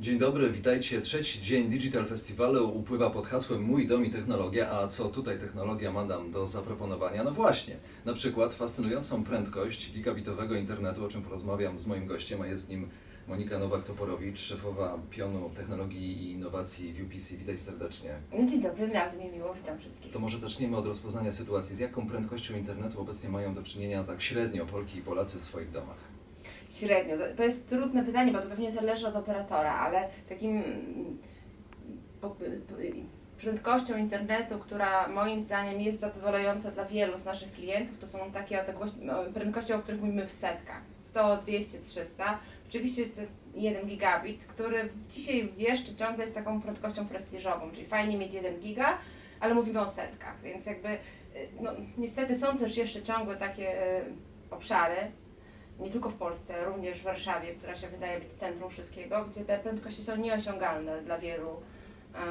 Dzień dobry, witajcie. Trzeci dzień Digital Festiwalu upływa pod hasłem Mój dom i technologia, a co tutaj technologia ma nam do zaproponowania? No właśnie, na przykład fascynującą prędkość gigabitowego internetu, o czym porozmawiam z moim gościem, a jest nim Monika Nowak-Toporowicz, szefowa pionu technologii i innowacji w UPC. Witaj serdecznie. Dzień dobry, bardzo mi miło, witam wszystkich. To może zaczniemy od rozpoznania sytuacji. Z jaką prędkością internetu obecnie mają do czynienia tak średnio Polki i Polacy w swoich domach? Średnio. To- To jest trudne pytanie, bo to pewnie zależy od operatora, ale takim prędkością internetu, która moim zdaniem jest zadowalająca dla wielu z naszych klientów, to są takie prędkości, o których mówimy w setkach. 100, 200, 300. Oczywiście jest ten 1 gigabit, który dzisiaj jeszcze ciągle jest taką prędkością prestiżową, czyli fajnie mieć 1 giga, ale mówimy o setkach, więc jakby y, no, niestety są też jeszcze ciągłe takie y, obszary, nie tylko w Polsce, również w Warszawie, która się wydaje być centrum wszystkiego, gdzie te prędkości są nieosiągalne dla wielu.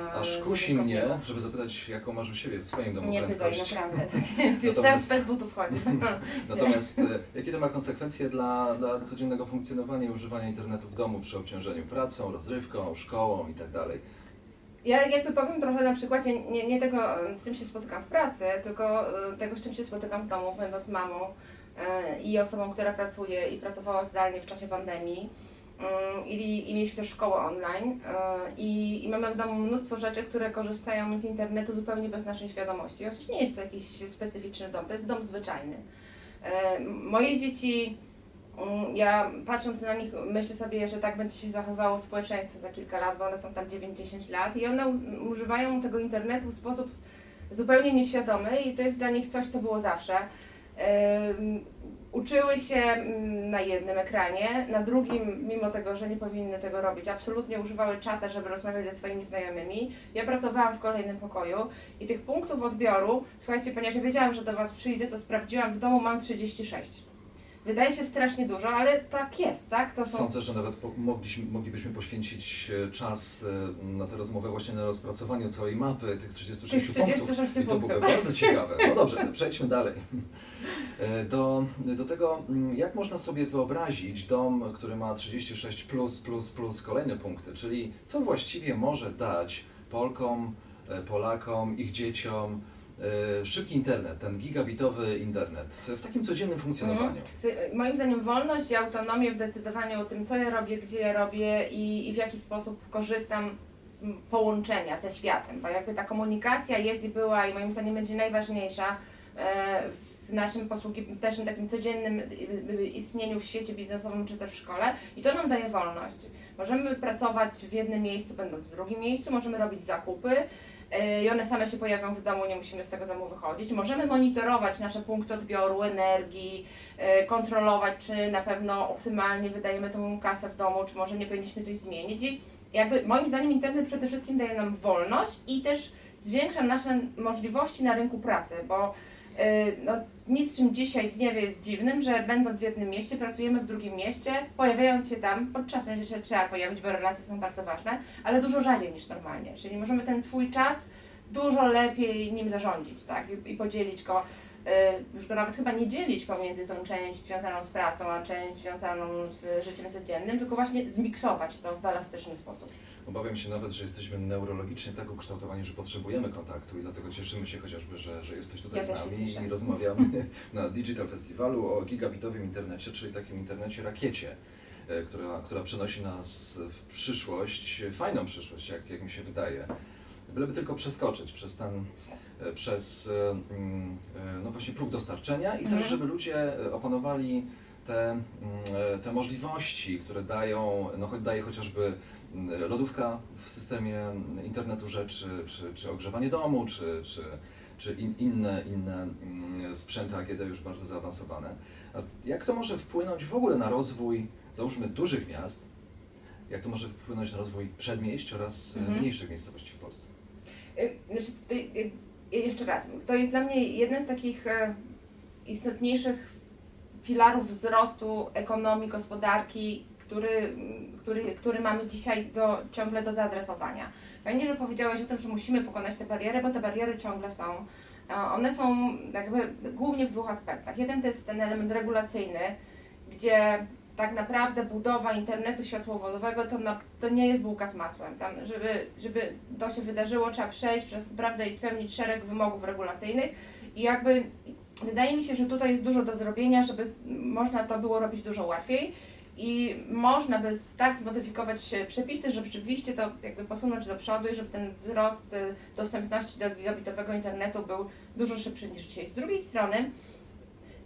e, Aż kusi mnie, żeby zapytać, jaką masz u siebie w swoim domu Nie prędkość. naprawdę. To nie, Natomiast- trzeba bez butów chodzić. Natomiast e, jakie to ma konsekwencje dla, dla codziennego funkcjonowania i używania internetu w domu przy obciążeniu pracą, rozrywką, szkołą i tak dalej? Ja jakby powiem trochę na przykładzie nie, nie tego, z czym się spotykam w pracy, tylko e, tego, z czym się spotykam w domu, będąc mamą i osobą, która pracuje i pracowała zdalnie w czasie pandemii. Mm, I, I mieliśmy też szkołę online e, i, i mamy w domu mnóstwo rzeczy, które korzystają z internetu zupełnie bez naszej świadomości. Chociaż nie jest to jakiś specyficzny dom, to jest dom zwyczajny. E, Moje dzieci, mm, ja patrząc na nich, myślę sobie, że tak będzie się zachowywało społeczeństwo za kilka lat, bo one są tam 9-10 lat i one używają tego internetu w sposób zupełnie nieświadomy i to jest dla nich coś, co było zawsze. Uczyły się mm, na jednym ekranie, na drugim, mimo tego, że nie powinny tego robić, absolutnie używały czata, żeby rozmawiać ze swoimi znajomymi. Ja pracowałam w kolejnym pokoju i tych punktów odbioru, słuchajcie, ponieważ ja wiedziałam, że do Was przyjdę, to sprawdziłam, w domu mam 36. Wydaje się strasznie dużo, ale tak jest, tak? To są Sądzę, że nawet po, mogliśmy, moglibyśmy poświęcić e, czas e, na tę rozmowę właśnie na rozpracowaniu całej mapy tych 36 Tych 36 punktów. I to byłoby bardzo ciekawe. No dobrze, przejdźmy dalej. E, Do, do tego, mm, jak można sobie wyobrazić dom, który ma 36 plus, plus, plus kolejne punkty, czyli co właściwie może dać Polkom, Polakom, ich dzieciom szybki internet, ten gigabitowy internet w takim codziennym funkcjonowaniu. Czyli, e, Moim zdaniem wolność i autonomię w decydowaniu o tym, co ja robię, gdzie ja robię i, i w jaki sposób korzystam z połączenia ze światem, bo jakby ta komunikacja jest i była i moim zdaniem będzie najważniejsza e, w naszym posługi, w naszym takim codziennym y, y, istnieniu w świecie biznesowym czy też w szkole i to nam daje wolność. Możemy pracować w jednym miejscu, będąc w drugim miejscu, możemy robić zakupy, e, i one same się pojawią w domu, nie musimy z tego domu wychodzić. Możemy monitorować nasze punkty odbioru energii, e, kontrolować, czy na pewno optymalnie wydajemy tą kasę w domu, czy może nie powinniśmy coś zmienić. I jakby moim zdaniem internet przede wszystkim daje nam wolność i też zwiększa nasze możliwości na rynku pracy, bo no, niczym dzisiaj nie jest dziwnym, że będąc w jednym mieście, pracujemy w drugim mieście, pojawiając się tam, podczas się trzeba pojawić, bo relacje są bardzo ważne, ale dużo rzadziej niż normalnie. Czyli możemy ten swój czas dużo lepiej nim zarządzić, tak? I, i podzielić go, y, już go nawet chyba nie dzielić pomiędzy tą część związaną z pracą, a część związaną z życiem codziennym, tylko właśnie zmiksować to w elastyczny sposób. Obawiam się nawet, że jesteśmy neurologicznie tak ukształtowani, że potrzebujemy kontaktu i dlatego cieszymy się chociażby, że, że jesteś tutaj Ja z nami i rozmawiamy na Digital Festiwalu o gigabitowym internecie, czyli takim internecie rakiecie, e, która, która przenosi nas w przyszłość, fajną przyszłość, jak, jak mi się wydaje. Byleby tylko przeskoczyć przez ten, przez e, mm, e, no właśnie próg dostarczenia i Mhm. też, żeby ludzie e, opanowali te, mm, e, te możliwości, które dają, no choć daje chociażby mm, lodówka w systemie internetu rzeczy, czy, czy ogrzewanie domu, czy, czy, czy in, inne, inne sprzęty AGD już bardzo zaawansowane. Jak to może wpłynąć w ogóle na rozwój, załóżmy, dużych miast? Jak to może wpłynąć na rozwój przedmieść oraz e, Mhm. mniejszych miejscowości w Polsce? Znaczy, jeszcze raz, to jest dla mnie jeden z takich e, istotniejszych filarów wzrostu ekonomii, gospodarki, który, który, który mamy dzisiaj do, ciągle do zaadresowania. Fajnie, że powiedziałeś o tym, że musimy pokonać te bariery, bo te bariery ciągle są. E, One są jakby głównie w dwóch aspektach. Jeden to jest ten element regulacyjny, gdzie tak naprawdę budowa internetu światłowodowego to, na, to nie jest bułka z masłem. Tam, żeby, żeby to się wydarzyło, trzeba przejść przez naprawdę i spełnić szereg wymogów regulacyjnych i jakby wydaje mi się, że tutaj jest dużo do zrobienia, żeby można to było robić dużo łatwiej i można by tak zmodyfikować przepisy, żeby rzeczywiście to jakby posunąć do przodu i żeby ten wzrost e, dostępności do gigabitowego internetu był dużo szybszy niż dzisiaj. Z drugiej strony,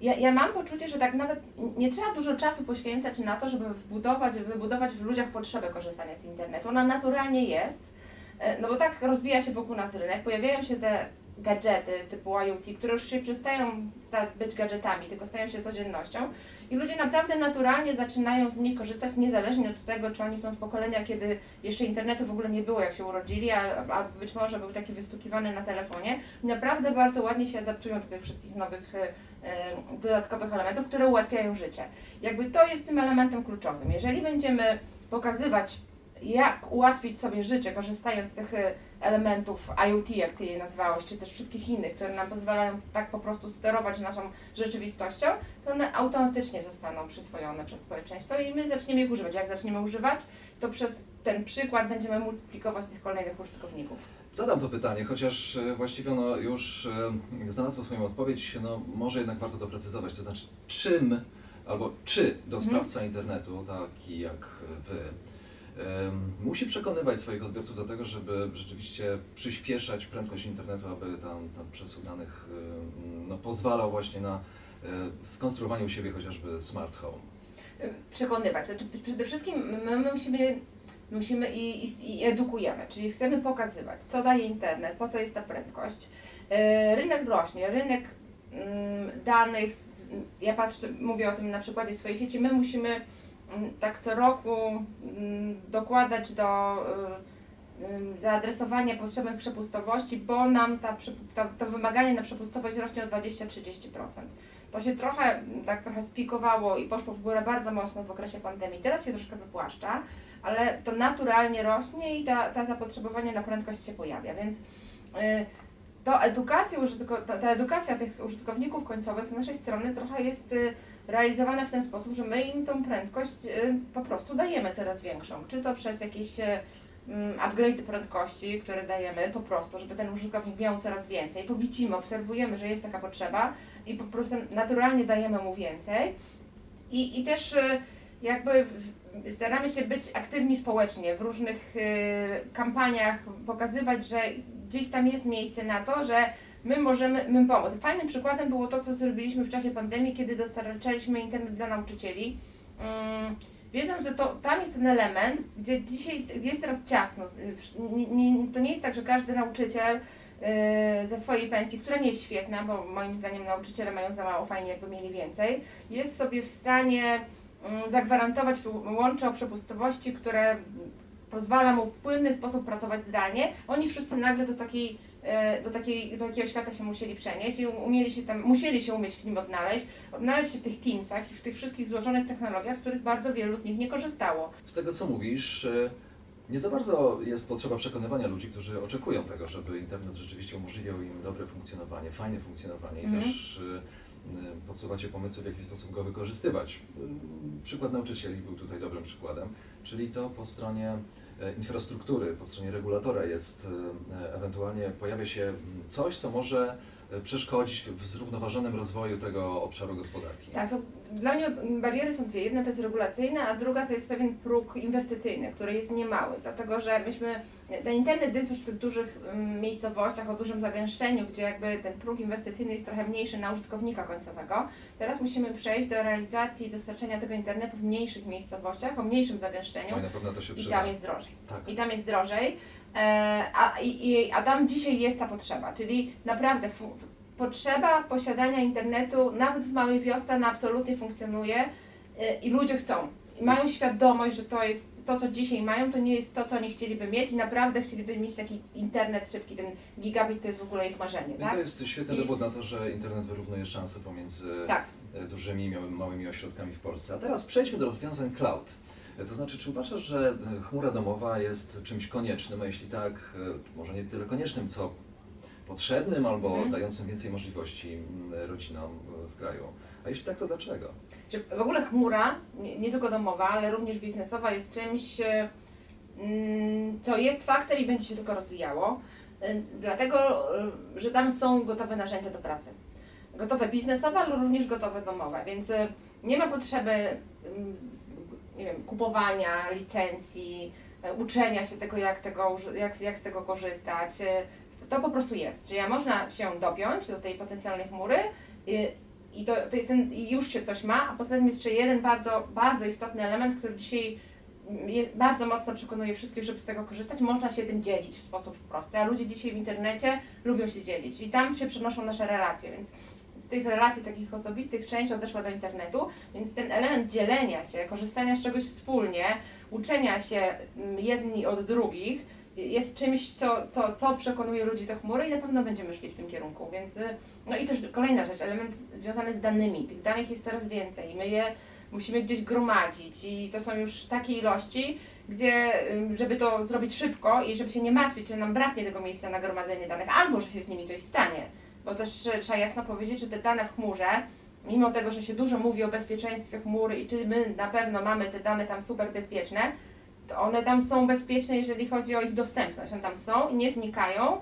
ja, ja mam poczucie, że tak nawet nie trzeba dużo czasu poświęcać na to, żeby wbudować, wybudować w ludziach potrzebę korzystania z internetu. Ona naturalnie jest, e, no bo tak rozwija się wokół nas rynek, pojawiają się te gadżety typu IoT, które już się przestają być gadżetami, tylko stają się codziennością i ludzie naprawdę naturalnie zaczynają z nich korzystać, niezależnie od tego, czy oni są z pokolenia, kiedy jeszcze internetu w ogóle nie było, jak się urodzili, a, a być może był taki wystukiwany na telefonie. Naprawdę bardzo ładnie się adaptują do tych wszystkich nowych e, e, dodatkowych elementów, które ułatwiają życie. Jakby to jest tym elementem kluczowym. Jeżeli będziemy pokazywać jak ułatwić sobie życie, korzystając z tych e, elementów IoT, jak Ty je nazwałeś, czy też wszystkich innych, które nam pozwalają tak po prostu sterować naszą rzeczywistością, to one automatycznie zostaną przyswojone przez społeczeństwo i my zaczniemy ich używać. Jak zaczniemy używać, to przez ten przykład będziemy multiplikować tych kolejnych użytkowników. Zadam to pytanie, chociaż e, właściwie ono już e, znalazło swoją odpowiedź, no może jednak warto doprecyzować, to znaczy czym albo czy dostawca mhm. internetu, taki jak Wy, musi przekonywać swoich odbiorców do tego, żeby rzeczywiście przyspieszać prędkość internetu, aby tam, tam przesył danych no, pozwalał właśnie na e, skonstruowanie u siebie chociażby smart home. Przekonywać. Znaczy, przede wszystkim my musimy, musimy i, i, i edukujemy, czyli chcemy pokazywać, co daje internet, po co jest ta prędkość. E, rynek rośnie, rynek danych, ja patrzę, mówię o tym na przykładzie swojej sieci, my musimy tak co roku mm, dokładać do y, y, zaadresowania potrzebnych przepustowości, bo nam ta, ta, to wymaganie na przepustowość rośnie o 20-30%. To się trochę, mm, tak trochę spikowało i poszło w górę bardzo mocno w okresie pandemii. Teraz się troszkę wypłaszcza, ale to naturalnie rośnie i ta, ta zapotrzebowanie na prędkość się pojawia, więc y, to edukacja, ta, ta edukacja tych użytkowników końcowych z naszej strony trochę jest realizowane w ten sposób, że my im tą prędkość y, po prostu dajemy coraz większą. Czy to przez jakieś y, mm, upgrade prędkości, które dajemy po prostu, żeby ten użytkownik miał coraz więcej, bo widzimy, obserwujemy, że jest taka potrzeba i po prostu naturalnie dajemy mu więcej. I, i też y, jakby staramy się być aktywni społecznie w różnych kampaniach, pokazywać, że gdzieś tam jest miejsce na to, że my możemy my pomóc. Fajnym przykładem było to, co zrobiliśmy w czasie pandemii, kiedy dostarczaliśmy internet dla nauczycieli. Um, wiedząc, że to, tam jest ten element, gdzie dzisiaj jest teraz ciasno. To nie jest tak, że każdy nauczyciel yy, ze swojej pensji, która nie jest świetna, bo moim zdaniem nauczyciele mają za mało, fajnie jakby mieli więcej, jest sobie w stanie yy, zagwarantować łącze o przepustowości, które pozwala mu w płynny sposób pracować zdalnie. Oni wszyscy nagle do takiej do, takiej, do takiego świata się musieli przenieść i umieli się tam, musieli się umieć w nim odnaleźć, odnaleźć się w tych Teamsach i w tych wszystkich złożonych technologiach, z których bardzo wielu z nich nie korzystało. Z tego co mówisz, e, nie za bardzo jest potrzeba przekonywania ludzi, którzy oczekują tego, żeby internet rzeczywiście umożliwiał im dobre funkcjonowanie, fajne funkcjonowanie i mm. też e, podsuwacie pomysły, w jaki sposób go wykorzystywać. Przykład nauczycieli był tutaj dobrym przykładem, czyli to po stronie E, infrastruktury, po stronie regulatora jest e, ewentualnie pojawia się coś, co może e, przeszkodzić w zrównoważonym rozwoju tego obszaru gospodarki. Tak, so, dla mnie bariery są dwie. Jedna to jest regulacyjna, a druga to jest pewien próg inwestycyjny, który jest niemały, dlatego że myśmy, ten internet jest już w tych dużych mm, miejscowościach o dużym zagęszczeniu, gdzie jakby ten próg inwestycyjny jest trochę mniejszy na użytkownika końcowego. Teraz musimy przejść do realizacji i dostarczenia tego internetu w mniejszych miejscowościach, o mniejszym zagęszczeniu. No i na pewno to się przyda. I tam jest drożej. Tak. I tam jest drożej. E, a, i, a tam dzisiaj jest ta potrzeba, czyli naprawdę potrzeba posiadania internetu nawet w małej wiosce ona absolutnie funkcjonuje y, i ludzie chcą. I mają świadomość, że to jest to, co dzisiaj mają, to nie jest to, co oni chcieliby mieć i naprawdę chcieliby mieć taki internet szybki, ten gigabit to jest w ogóle ich marzenie. Tak? I to jest świetny I... dowód na to, że internet wyrównuje szanse pomiędzy tak. E, dużymi i małymi ośrodkami w Polsce. A teraz przejdźmy do rozwiązań cloud. E, to znaczy, czy uważasz, że e, chmura domowa jest czymś koniecznym, a jeśli tak, może nie tyle koniecznym, co potrzebnym albo mhm. dającym więcej możliwości rodzinom w kraju. A jeśli tak, to dlaczego? Czy w ogóle chmura, nie, tylko domowa, ale również biznesowa jest czymś, e, mm, co jest faktem i będzie się tylko rozwijało. E, Dlatego, e, że tam są gotowe narzędzia do pracy. Gotowe biznesowe, ale również gotowe domowe, więc e, nie ma potrzeby nie wiem, kupowania licencji, e, uczenia się tego, jak, tego, jak, jak z tego korzystać. E, To po prostu jest. Czyli można się dopiąć do tej potencjalnej chmury i, i, to, ten, i już się coś ma, a poza tym jest jeszcze jeden bardzo, bardzo istotny element, który dzisiaj jest, bardzo mocno przekonuje wszystkich, żeby z tego korzystać. Można się tym dzielić w sposób prosty, a ludzie dzisiaj w internecie lubią się dzielić i tam się przenoszą nasze relacje, więc z tych relacji takich osobistych część odeszła do internetu, więc ten element dzielenia się, korzystania z czegoś wspólnie, uczenia się mm, jedni od drugich jest czymś, co, co, co przekonuje ludzi do chmury i na pewno będziemy szli w tym kierunku, więc y, no i też kolejna rzecz, element związany z danymi. Tych danych jest coraz więcej i my je musimy gdzieś gromadzić i to są już takie ilości, gdzie żeby to zrobić szybko i żeby się nie martwić, że nam braknie tego miejsca na gromadzenie danych, albo że się z nimi coś stanie. Bo też trzeba jasno powiedzieć, że te dane w chmurze, mimo tego, że się dużo mówi o bezpieczeństwie chmury i czy my na pewno mamy te dane tam super bezpieczne, to one tam są bezpieczne, jeżeli chodzi o ich dostępność. One tam są nie znikają.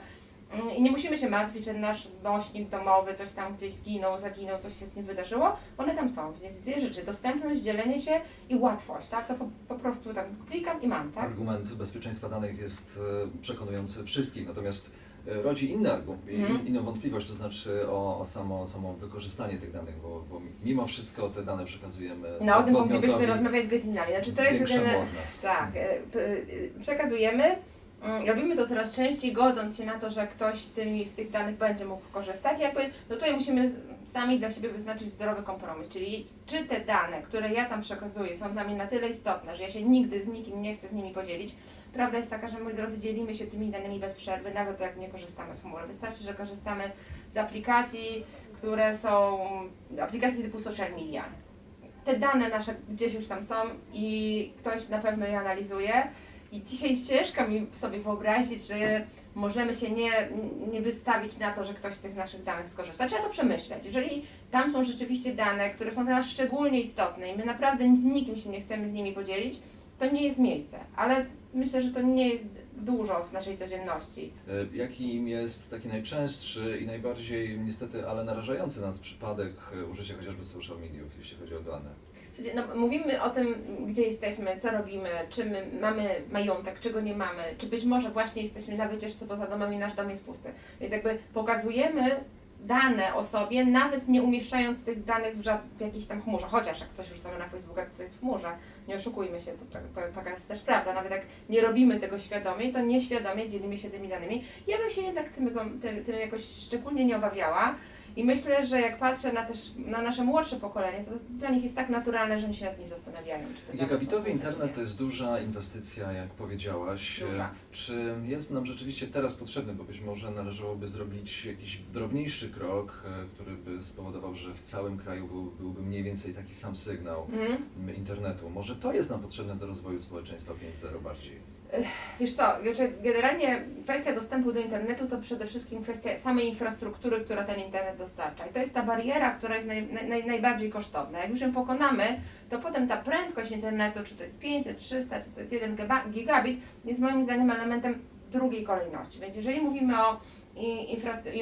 Mm, I nie musimy się martwić, że nasz nośnik domowy coś tam gdzieś zginął, zaginął, coś się z nim wydarzyło. One tam są. Więc dwie rzeczy. Dostępność, dzielenie się i łatwość, tak? To po, po prostu tam klikam i mam, tak? Argument bezpieczeństwa danych jest e, przekonujący wszystkich, natomiast rodzi inny argument, Mhm. inną wątpliwość, to znaczy o, o samo, samo wykorzystanie tych danych, bo, bo mimo wszystko te dane przekazujemy No o tym moglibyśmy rozmawiać godzinami. Znaczy to jest jedyne... Tak, e, e, przekazujemy. Mm, Robimy to coraz częściej, godząc się na to, że ktoś z, tymi, z tych danych będzie mógł korzystać. Jakby, no tutaj musimy sami dla siebie wyznaczyć zdrowy kompromis, czyli czy te dane, które ja tam przekazuję, są dla mnie na tyle istotne, że ja się nigdy z nikim nie chcę z nimi podzielić. Prawda jest taka, że moi drodzy, dzielimy się tymi danymi bez przerwy, nawet jak nie korzystamy z chmury. Wystarczy, że korzystamy z aplikacji, które są aplikacje typu social media. Te dane nasze gdzieś już tam są i ktoś na pewno je analizuje. I dzisiaj ciężko mi sobie wyobrazić, że możemy się nie, nie wystawić na to, że ktoś z tych naszych danych skorzysta. Trzeba to przemyśleć. Jeżeli tam są rzeczywiście dane, które są dla nas szczególnie istotne i my naprawdę z nikim się nie chcemy z nimi podzielić, to nie jest miejsce. Ale myślę, że to nie jest dużo w naszej codzienności. E, Jakim jest taki najczęstszy i najbardziej niestety, ale narażający nas przypadek e, użycia chociażby social mediów, jeśli chodzi o dane? No, mówimy o tym, gdzie jesteśmy, co robimy, czy my mamy majątek, czego nie mamy, czy być może właśnie jesteśmy na wycieczce poza domem i nasz dom jest pusty. Więc jakby pokazujemy dane o sobie, nawet nie umieszczając tych danych w, w jakiejś tam chmurze. Chociaż jak coś wrzucamy na Facebooka, to, to jest w chmurze. Nie oszukujmy się, to, tak- to, taka jest też prawda. Nawet jak nie robimy tego świadomie, to nieświadomie dzielimy się tymi danymi. Ja bym się jednak tym, tym, tym jakoś szczególnie nie obawiała. I myślę, że jak patrzę na, też, na nasze młodsze pokolenie, to dla nich jest tak naturalne, że oni się nad nie zastanawiają. Czy Gigabitowy internet to jest duża inwestycja, jak powiedziałaś. Duża. Czy jest nam rzeczywiście teraz potrzebny, bo być może należałoby zrobić jakiś drobniejszy krok, e, który by spowodował, że w całym kraju był, byłby mniej więcej taki sam sygnał Mhm. m, internetu. Może to jest nam potrzebne do rozwoju społeczeństwa 5.0 bardziej. Wiesz co, znaczy generalnie kwestia dostępu do internetu to przede wszystkim kwestia samej infrastruktury, która ten internet dostarcza. I to jest ta bariera, która jest naj, naj, najbardziej kosztowna. Jak już ją pokonamy, to potem ta prędkość internetu, czy to jest 500, 300, czy to jest 1 giga- gigabit, jest moim zdaniem elementem drugiej kolejności. Więc jeżeli mówimy o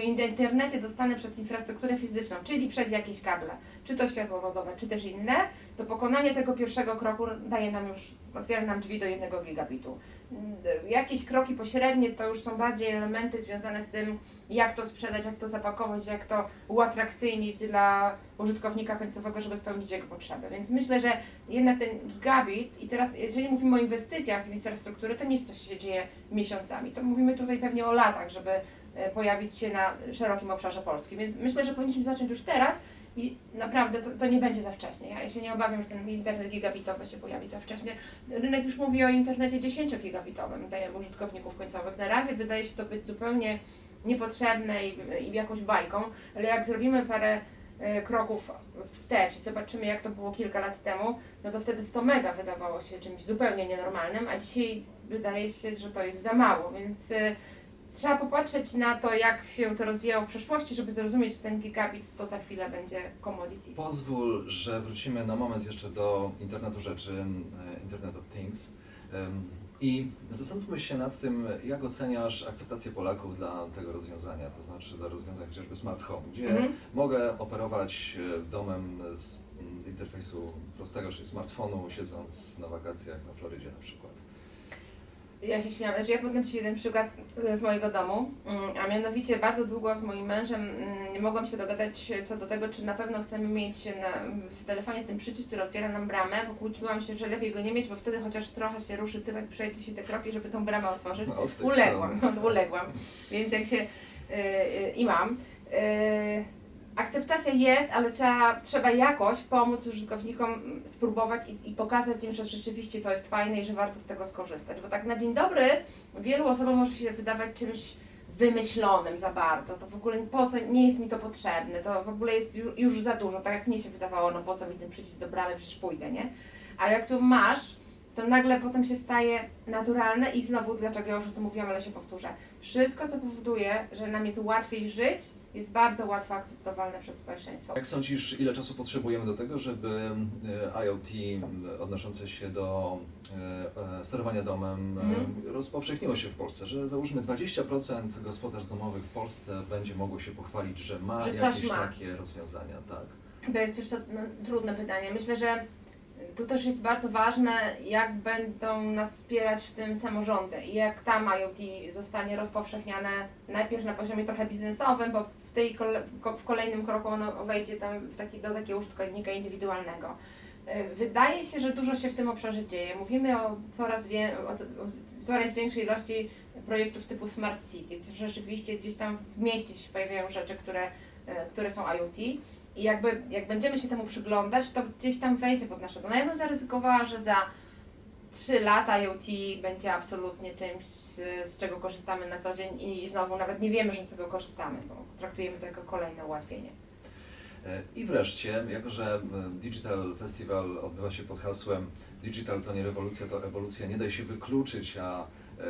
internecie dostane przez infrastrukturę fizyczną, czyli przez jakieś kable, czy to światłowodowe, czy też inne, to pokonanie tego pierwszego kroku daje nam już, otwiera nam drzwi do jednego gigabitu. Mm, Jakieś kroki pośrednie to już są bardziej elementy związane z tym, jak to sprzedać, jak to zapakować, jak to uatrakcyjnić dla użytkownika końcowego, żeby spełnić jego potrzeby. Więc myślę, że jednak ten gigabit i teraz jeżeli mówimy o inwestycjach w infrastrukturę, to nie jest coś, co się dzieje miesiącami. To mówimy tutaj pewnie o latach, żeby e, pojawić się na szerokim obszarze Polski. Więc myślę, że powinniśmy zacząć już teraz i naprawdę to, to nie będzie za wcześnie. Ja się nie obawiam, że ten internet gigabitowy się pojawi za wcześnie. Rynek już mówi o internecie 10-gigabitowym dla użytkowników końcowych. Na razie wydaje się to być zupełnie niepotrzebne i, i jakąś bajką, ale jak zrobimy parę e, kroków wstecz i zobaczymy, jak to było kilka lat temu, no to wtedy 100 mega wydawało się czymś zupełnie nienormalnym, a dzisiaj wydaje się, że to jest za mało, więc e, trzeba popatrzeć na to, jak się to rozwijało w przeszłości, żeby zrozumieć, że ten gigabit to za chwilę będzie commodity. Pozwól, że wrócimy na moment jeszcze do internetu rzeczy, e, Internet of Things. I zastanówmy się nad tym, jak oceniasz akceptację Polaków dla tego rozwiązania, to znaczy dla rozwiązania chociażby smart home, gdzie Mhm. mogę operować e, domem z mm, interfejsu prostego, czyli smartfonu, siedząc na wakacjach na Florydzie na przykład. Ja się śmiałam, znaczy ja podam Ci jeden przykład e, z mojego domu, mm, a mianowicie bardzo długo z moim mężem mm, nie mogłam się dogadać co do tego, czy na pewno chcemy mieć na, w telefonie ten przycisk, który otwiera nam bramę, bo kłóciłam się, że lepiej go nie mieć, bo wtedy chociaż trochę się ruszy tyłek, przejdzie się te kroki, żeby tą bramę otworzyć. No, Uległam, no, uległam. Więc jak się y, y, i mam. Y, akceptacja jest, ale trzeba, trzeba jakoś pomóc użytkownikom spróbować i, i pokazać im, że rzeczywiście to jest fajne i że warto z tego skorzystać. Bo tak na dzień dobry wielu osobom może się wydawać czymś wymyślonym za bardzo. To w ogóle po co, nie jest mi to potrzebne, to w ogóle jest ju- już za dużo. Tak jak mnie się wydawało, no po co mi ten przycisk do bramy, przecież pójdę, nie? Ale jak tu masz, to nagle potem się staje naturalne i znowu, dlaczego ja już o tym mówiłam, ale się powtórzę. Wszystko, co powoduje, że nam jest łatwiej żyć, jest bardzo łatwo akceptowalne przez społeczeństwo. Jak sądzisz, ile czasu potrzebujemy do tego, żeby e, IoT odnoszące się do e, e, sterowania domem e, Mhm. rozpowszechniło się w Polsce? Że załóżmy 20% gospodarstw domowych w Polsce będzie mogło się pochwalić, że ma Że jakieś ma. takie rozwiązania, tak? To jest też no, trudne pytanie. Myślę, że tu też jest bardzo ważne, jak będą nas wspierać w tym samorządy i jak tam IoT zostanie rozpowszechniane najpierw na poziomie trochę biznesowym, bo w, tej w kolejnym kroku ono wejdzie tam w taki, do takiego użytkownika indywidualnego. Y, Wydaje się, że dużo się w tym obszarze dzieje. Mówimy o coraz, wie, o coraz większej ilości projektów typu Smart City, gdzie rzeczywiście gdzieś tam w mieście się pojawiają rzeczy, które, y, które są IoT. I jakby, jak będziemy się temu przyglądać, to gdzieś tam wejdzie pod nasze. No ja bym zaryzykowała, że za 3 lata IoT będzie absolutnie czymś, z, czego korzystamy na co dzień i znowu nawet nie wiemy, że z tego korzystamy, bo traktujemy to jako kolejne ułatwienie. I wreszcie, jako że e, Digital Festival odbywa się pod hasłem Digital to nie rewolucja, to ewolucja, nie da się wykluczyć, a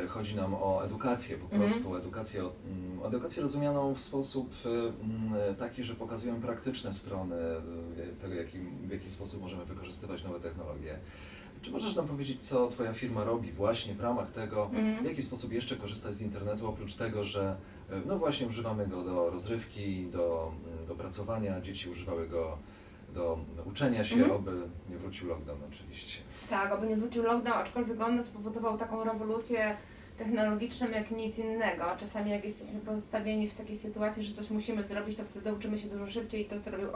chodzi nam o edukację po Mhm. prostu, edukację, o- mm, edukację rozumianą w sposób e, mm, taki, że pokazują praktyczne strony e, tego, jakim, w jaki sposób możemy wykorzystywać nowe technologie. Czy możesz nam powiedzieć, co Twoja firma robi właśnie w ramach tego, w Mhm. jaki sposób jeszcze korzystać z internetu, oprócz tego, że e, no właśnie używamy go do rozrywki, do, mm, do pracowania, dzieci używały go do uczenia się, Mhm. oby nie wrócił lockdown oczywiście. Tak, oby nie wrócił lockdown, aczkolwiek on spowodował taką rewolucję technologiczną jak nic innego. Czasami jak jesteśmy pozostawieni w takiej sytuacji, że coś musimy zrobić, to wtedy uczymy się dużo szybciej i to zrobił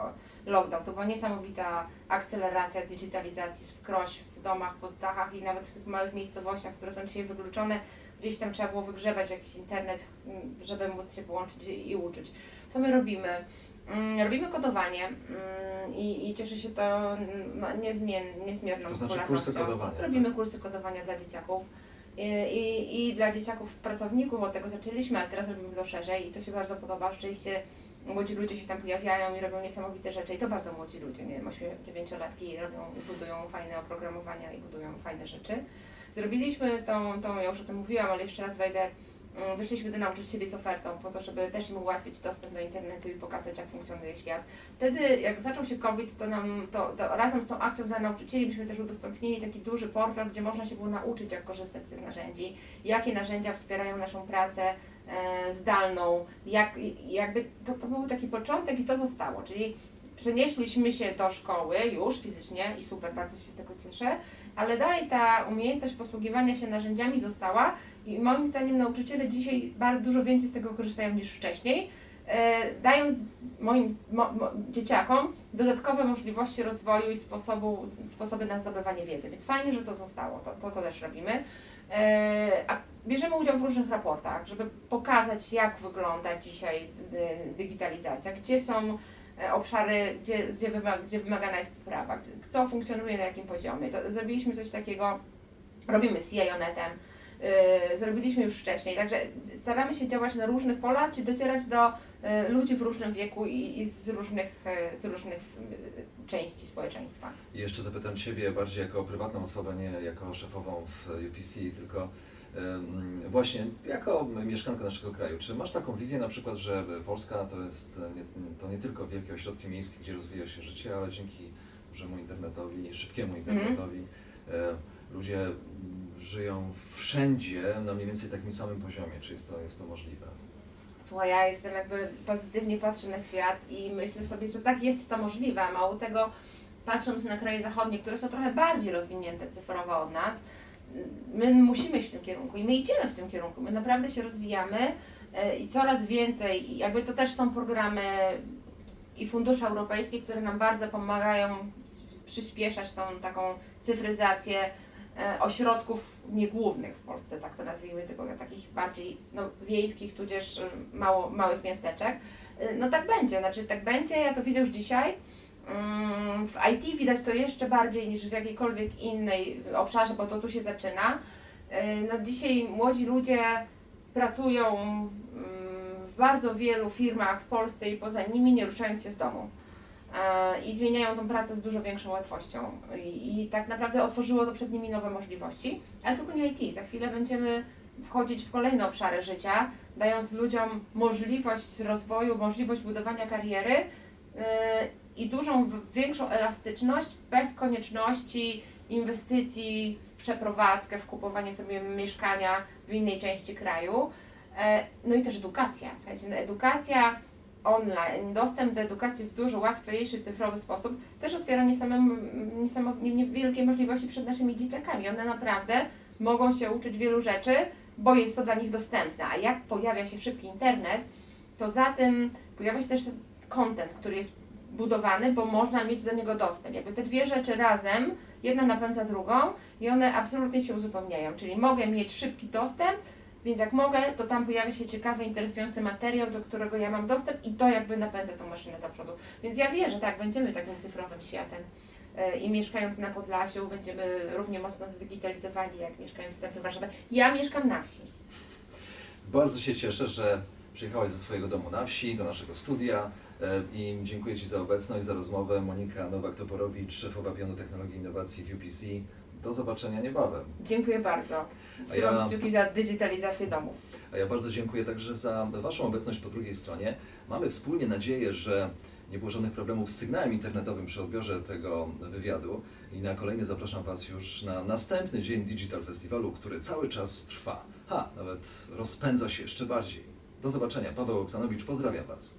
lockdown. To była niesamowita akceleracja digitalizacji wskroś w domach, pod dachach i nawet w tych małych miejscowościach, które są dzisiaj wykluczone. Gdzieś tam trzeba było wygrzebać jakiś internet, mm, żeby móc się połączyć i uczyć. Co my robimy? Mm, Robimy kodowanie mm, i, i cieszy się to mm, niezmien, niezmierną To znaczy kursy kodowania, Robimy tak? kursy kodowania dla dzieciaków i, i, i dla dzieciaków pracowników, od tego zaczęliśmy, a teraz robimy to szerzej i to się bardzo podoba. Rzeczywiście młodzi ludzie się tam pojawiają i robią niesamowite rzeczy i to bardzo młodzi ludzie, nie wiem, 8-9-latki robią i budują fajne oprogramowania i budują fajne rzeczy. Zrobiliśmy tą, tą, ja już o tym mówiłam, ale jeszcze raz wejdę, wyszliśmy do nauczycieli z ofertą po to, żeby też im ułatwić dostęp do internetu i pokazać, jak funkcjonuje świat. Wtedy, jak zaczął się COVID, to nam, to, to razem z tą akcją dla nauczycieli byśmy też udostępnili taki duży portal, gdzie można się było nauczyć, jak korzystać z tych narzędzi, jakie narzędzia wspierają naszą pracę e, zdalną, jak, jakby to, to był taki początek i to zostało, czyli przenieśliśmy się do szkoły już fizycznie i super, bardzo się z tego cieszę, ale dalej ta umiejętność posługiwania się narzędziami została i moim zdaniem nauczyciele dzisiaj bardzo dużo więcej z tego korzystają niż wcześniej, e, dając moim mo, mo, dzieciakom dodatkowe możliwości rozwoju i sposobu, sposoby na zdobywanie wiedzy. Więc fajnie, że to zostało, to, to, to też robimy. E, a bierzemy udział w różnych raportach, żeby pokazać, jak wygląda dzisiaj y, digitalizacja, gdzie są e, obszary, gdzie, gdzie, wymaga, gdzie wymagana jest poprawa, co funkcjonuje na jakim poziomie. To zrobiliśmy coś takiego, robimy CIONetem, zrobiliśmy już wcześniej, także staramy się działać na różnych polach, czyli docierać do y, ludzi w różnym wieku i, i z różnych, y, z różnych y, części społeczeństwa. I jeszcze zapytam Ciebie bardziej jako prywatną osobę, nie jako szefową w UPC, tylko Właśnie jako mieszkanka naszego kraju, czy masz taką wizję na przykład, że Polska to jest nie, to nie tylko wielkie ośrodki miejskie, gdzie rozwija się życie, ale dzięki dużemu internetowi, szybkiemu internetowi e, ludzie mm, żyją wszędzie na mniej więcej takim samym poziomie. Czy jest to, jest to możliwe? Słuchaj, ja jestem jakby pozytywnie patrzę na świat i myślę sobie, że tak jest to możliwe. Mało tego, patrząc na kraje zachodnie, które są trochę bardziej rozwinięte cyfrowo od nas, my musimy iść w tym kierunku i my idziemy w tym kierunku. My naprawdę się rozwijamy e, i coraz więcej, i jakby to też są programy i fundusze europejskie, które nam bardzo pomagają przyspieszać tą taką cyfryzację ośrodków niegłównych w Polsce, tak to nazwijmy, tylko takich bardziej no, wiejskich, tudzież e, mało, małych miasteczek. E, No tak będzie, znaczy tak będzie, ja to widzę już dzisiaj. Mm, W IT widać to jeszcze bardziej niż w jakiejkolwiek innej obszarze, bo to tu się zaczyna. E, No dzisiaj młodzi ludzie pracują mm, w bardzo wielu firmach w Polsce i poza nimi, nie ruszając się z domu. E, I zmieniają tą pracę z dużo większą łatwością. I, I tak naprawdę otworzyło to przed nimi nowe możliwości. Ale tylko nie IT. Za chwilę będziemy wchodzić w kolejne obszary życia, dając ludziom możliwość rozwoju, możliwość budowania kariery e, i dużą, większą elastyczność bez konieczności inwestycji w przeprowadzkę, w kupowanie sobie mieszkania w innej części kraju. E, No i też edukacja. Słuchajcie, no edukacja online, dostęp do edukacji w dużo łatwiejszy, cyfrowy sposób też otwiera niewielkie możliwości przed naszymi dzieciakami. One naprawdę mogą się uczyć wielu rzeczy, bo jest to dla nich dostępne. A jak pojawia się szybki internet, to za tym pojawia się też content, który jest budowany, bo można mieć do niego dostęp. Jakby te dwie rzeczy razem, jedna napędza drugą i one absolutnie się uzupełniają. Czyli mogę mieć szybki dostęp, więc jak mogę, to tam pojawia się ciekawy, interesujący materiał, do którego ja mam dostęp i to jakby napędza tą maszynę do przodu. Więc ja wierzę, tak, będziemy takim cyfrowym światem. E, I mieszkając na Podlasiu będziemy równie mocno zdigitalizowani, jak mieszkając w centrum Warszawy. Ja mieszkam na wsi. Bardzo się cieszę, że przyjechałaś ze swojego domu na wsi do naszego studia e, i dziękuję Ci za obecność, za rozmowę. Monika Nowak-Toporowicz, szefowa pionu technologii i innowacji w UPC. Do zobaczenia niebawem. Dziękuję bardzo. Trzymam ja- kciuki za digitalizację domów. A ja bardzo dziękuję także za Waszą obecność po drugiej stronie. Mamy wspólnie nadzieję, że nie było żadnych problemów z sygnałem internetowym przy odbiorze tego wywiadu i na kolejny zapraszam Was już na następny dzień Digital Festiwalu, który cały czas trwa. Ha, nawet rozpędza się jeszcze bardziej. Do zobaczenia. Paweł Oksanowicz, pozdrawiam Was.